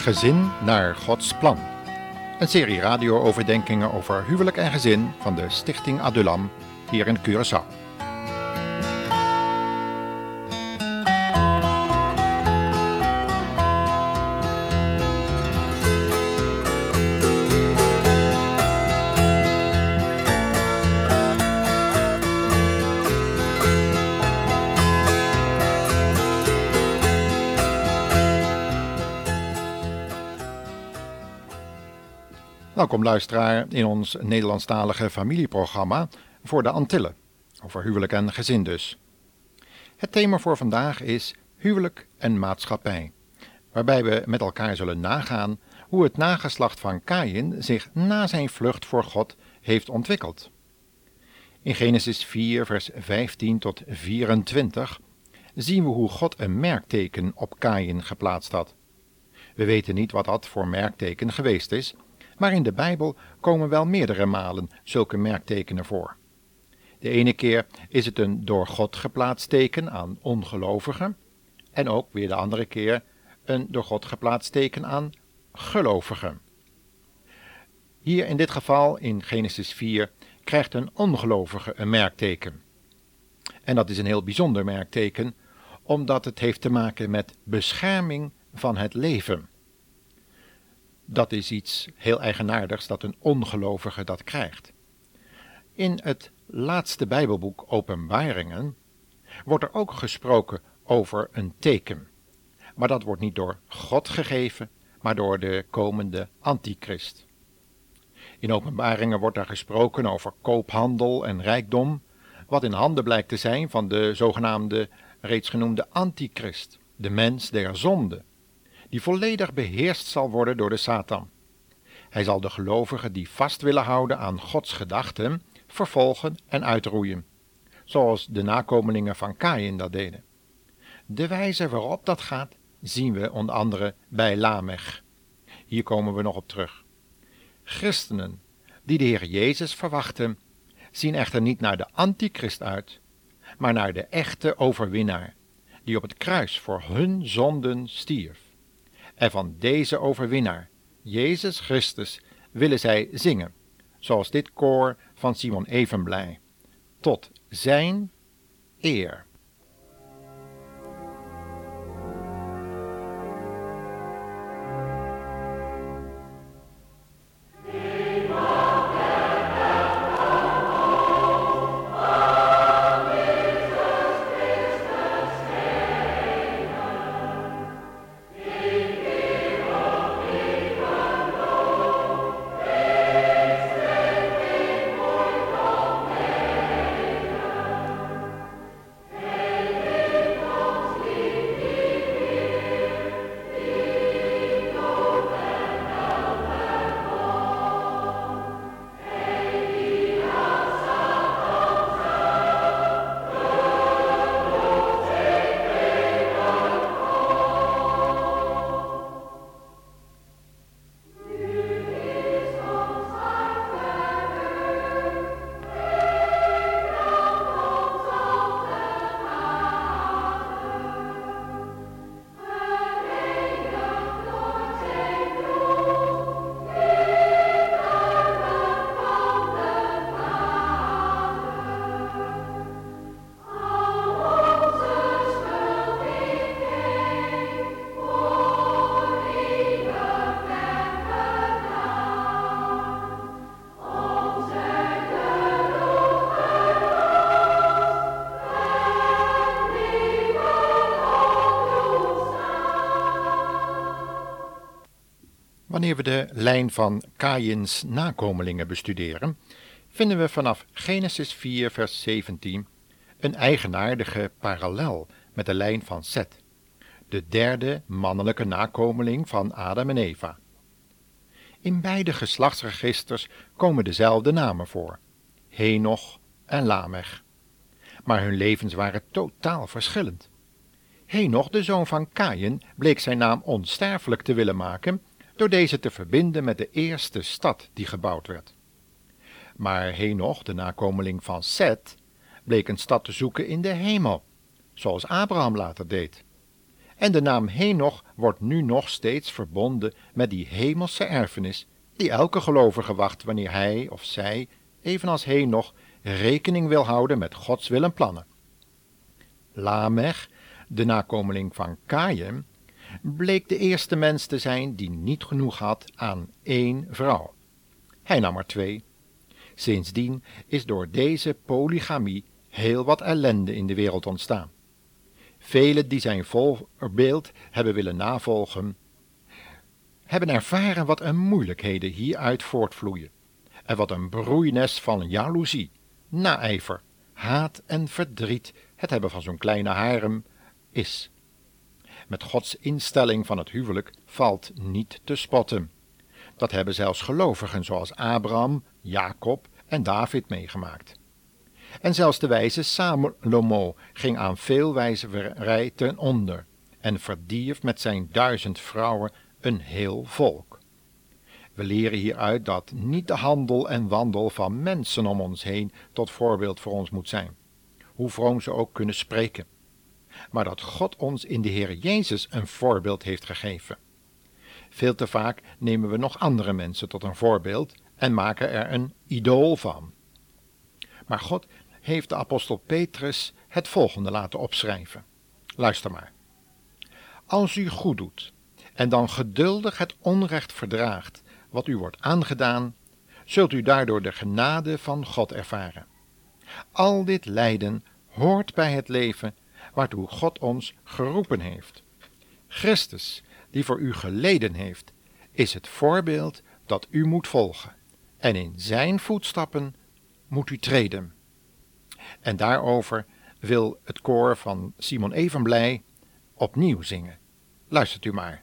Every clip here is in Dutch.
Gezin naar Gods plan. Een serie radio-overdenkingen over huwelijk en gezin van de Stichting Adulam hier in Curaçao. Welkom luisteraar in ons Nederlandstalige familieprogramma voor de Antillen, over huwelijk en gezin dus. Het thema voor vandaag is huwelijk en maatschappij, waarbij we met elkaar zullen nagaan hoe het nageslacht van Kain zich na zijn vlucht voor God heeft ontwikkeld. In Genesis 4, vers 15 tot 24 zien we hoe God een merkteken op Kain geplaatst had. We weten niet wat dat voor merkteken geweest is, maar in de Bijbel komen wel meerdere malen zulke merktekenen voor. De ene keer is het een door God geplaatst teken aan ongelovigen, en ook weer de andere keer een door God geplaatst teken aan gelovigen. Hier in dit geval, in Genesis 4, krijgt een ongelovige een merkteken. En dat is een heel bijzonder merkteken, omdat het heeft te maken met bescherming van het leven dat is iets heel eigenaardigs dat een ongelovige dat krijgt. In het laatste Bijbelboek Openbaringen wordt er ook gesproken over een teken. Maar dat wordt niet door God gegeven, maar door de komende antichrist. In Openbaringen wordt er gesproken over koophandel en rijkdom, wat in handen blijkt te zijn van de zogenaamde reeds genoemde antichrist, de mens der zonde, die volledig beheerst zal worden door de Satan. Hij zal de gelovigen die vast willen houden aan Gods gedachten vervolgen en uitroeien, zoals de nakomelingen van Kain dat deden. De wijze waarop dat gaat zien we onder andere bij Lamech. Hier komen we nog op terug. Christenen die de Heer Jezus verwachten, zien echter niet naar de antichrist uit, maar naar de echte overwinnaar, die op het kruis voor hun zonden stierf. En van deze overwinnaar, Jezus Christus, willen zij zingen, zoals dit koor van Simon Evenblij, tot zijn eer. Wanneer we de lijn van Kaïns nakomelingen bestuderen, vinden we vanaf Genesis 4, vers 17 een eigenaardige parallel met de lijn van Seth, de derde mannelijke nakomeling van Adam en Eva. In beide geslachtsregisters komen dezelfde namen voor, Henoch en Lamech. Maar hun levens waren totaal verschillend. Henoch, de zoon van Kaïn, bleek zijn naam onsterfelijk te willen maken door deze te verbinden met de eerste stad die gebouwd werd. Maar Henoch, de nakomeling van Seth, bleek een stad te zoeken in de hemel, zoals Abraham later deed. En de naam Henoch wordt nu nog steeds verbonden met die hemelse erfenis die elke gelovige wacht wanneer hij of zij, evenals Henoch, rekening wil houden met Gods wil en plannen. Lamech, de nakomeling van Kaïn, bleek de eerste mens te zijn die niet genoeg had aan één vrouw. Hij nam er twee. Sindsdien is door deze polygamie heel wat ellende in de wereld ontstaan. Velen die zijn voorbeeld hebben willen navolgen, hebben ervaren wat een moeilijkheden hieruit voortvloeien en wat een broeines van jaloezie, naijver, haat en verdriet het hebben van zo'n kleine harem is. Met Gods instelling van het huwelijk valt niet te spotten. Dat hebben zelfs gelovigen zoals Abraham, Jacob en David meegemaakt. En zelfs de wijze Salomo ging aan veel wijzerij ten onder en verdierf met zijn duizend vrouwen een heel volk. We leren hieruit dat niet de handel en wandel van mensen om ons heen tot voorbeeld voor ons moet zijn, hoe vroom ze ook kunnen spreken, maar dat God ons in de Heer Jezus een voorbeeld heeft gegeven. Veel te vaak nemen we nog andere mensen tot een voorbeeld en maken er een idool van. Maar God heeft de apostel Petrus het volgende laten opschrijven. Luister maar. Als u goed doet en dan geduldig het onrecht verdraagt wat u wordt aangedaan, zult u daardoor de genade van God ervaren. Al dit lijden hoort bij het leven waartoe God ons geroepen heeft. Christus, die voor u geleden heeft, is het voorbeeld dat u moet volgen, en in zijn voetstappen moet u treden. En daarover wil het koor van Simon Evenblij opnieuw zingen. Luistert u maar.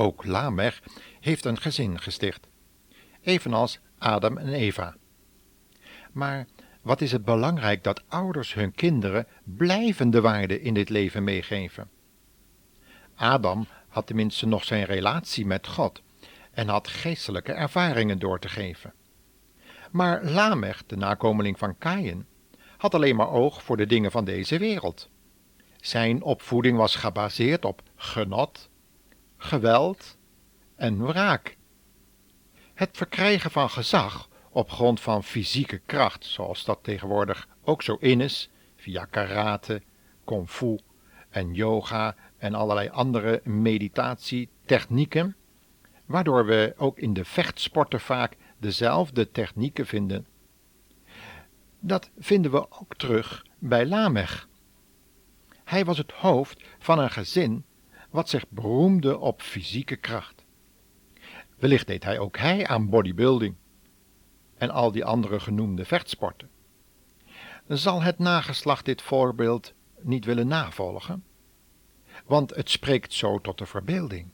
Ook Lamech heeft een gezin gesticht, evenals Adam en Eva. Maar wat is het belangrijk dat ouders hun kinderen blijvende waarden in dit leven meegeven? Adam had tenminste nog zijn relatie met God en had geestelijke ervaringen door te geven. Maar Lamech, de nakomeling van Kaïn, had alleen maar oog voor de dingen van deze wereld. Zijn opvoeding was gebaseerd op genot, geweld en wraak. Het verkrijgen van gezag op grond van fysieke kracht, zoals dat tegenwoordig ook zo in is, via karate, kung en yoga en allerlei andere meditatietechnieken, waardoor we ook in de vechtsporten vaak dezelfde technieken vinden. Dat vinden we ook terug bij Lamech. Hij was het hoofd van een gezin wat zich beroemde op fysieke kracht. Wellicht deed hij ook hij aan bodybuilding en al die andere genoemde vechtsporten. Zal het nageslacht dit voorbeeld niet willen navolgen? Want het spreekt zo tot de verbeelding.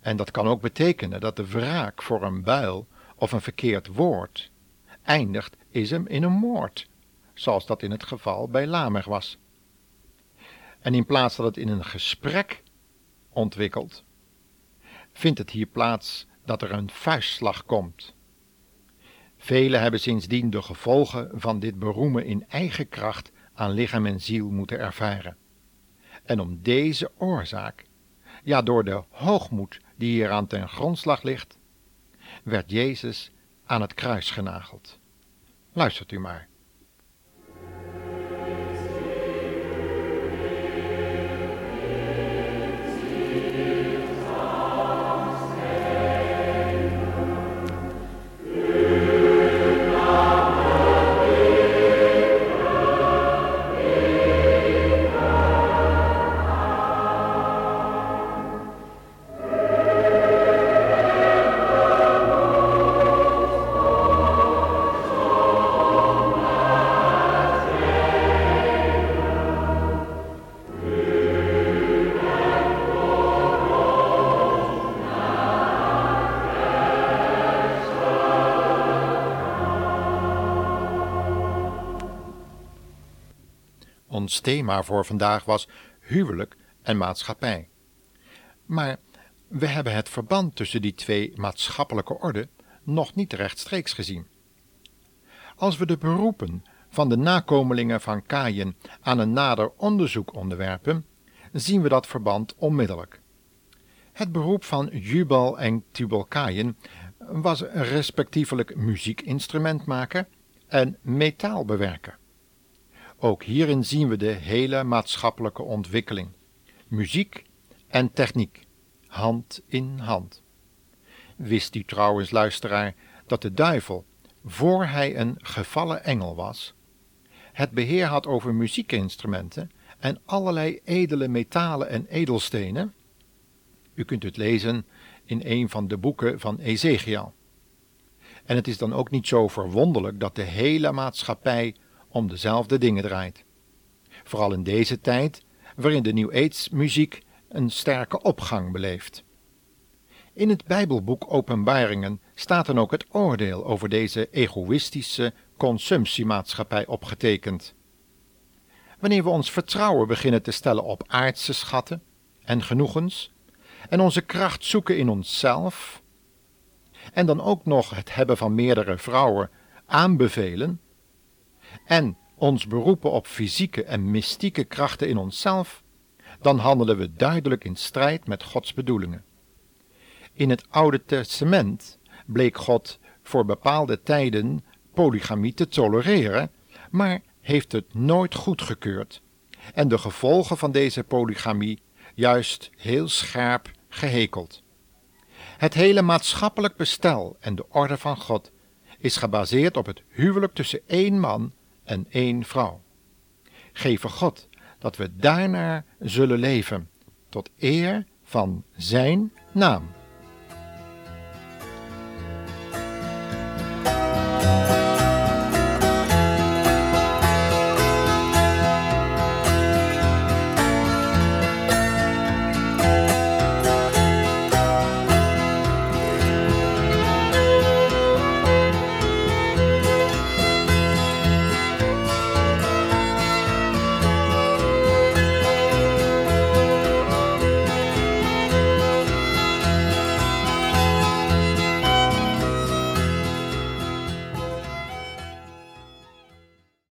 En dat kan ook betekenen dat de wraak voor een buil of een verkeerd woord eindigt is hem in een moord, zoals dat in het geval bij Lamech was. En in plaats dat het in een gesprek ontwikkelt, vindt het hier plaats dat er een vuistslag komt. Velen hebben sindsdien de gevolgen van dit beroemen in eigen kracht aan lichaam en ziel moeten ervaren. En om deze oorzaak, ja door de hoogmoed die hier aan ten grondslag ligt, werd Jezus aan het kruis genageld. Luistert u maar. Ons thema voor vandaag was huwelijk en maatschappij. Maar we hebben het verband tussen die twee maatschappelijke orden nog niet rechtstreeks gezien. Als we de beroepen van de nakomelingen van Kaïn aan een nader onderzoek onderwerpen, zien we dat verband onmiddellijk. Het beroep van Jubal en Tubal Kaïn was respectievelijk muziekinstrumentmaker en metaalbewerker. Ook hierin zien we de hele maatschappelijke ontwikkeling. Muziek en techniek, hand in hand. Wist u trouwens, luisteraar, dat de duivel, voor hij een gevallen engel was, het beheer had over muziekinstrumenten en allerlei edele metalen en edelstenen? U kunt het lezen in een van de boeken van Ezekiel. En het is dan ook niet zo verwonderlijk dat de hele maatschappij om dezelfde dingen draait. Vooral in deze tijd, waarin de New Age muziek een sterke opgang beleeft. In het Bijbelboek Openbaringen staat dan ook het oordeel over deze egoïstische consumptiemaatschappij opgetekend. Wanneer we ons vertrouwen beginnen te stellen op aardse schatten en genoegens, en onze kracht zoeken in onszelf, en dan ook nog het hebben van meerdere vrouwen aanbevelen, en ons beroepen op fysieke en mystieke krachten in onszelf, dan handelen we duidelijk in strijd met Gods bedoelingen. In het Oude Testament bleek God voor bepaalde tijden polygamie te tolereren, maar heeft het nooit goedgekeurd en de gevolgen van deze polygamie juist heel scherp gehekeld. Het hele maatschappelijk bestel en de orde van God is gebaseerd op het huwelijk tussen één man en één vrouw. Geven God dat we daarnaar zullen leven, tot eer van Zijn naam.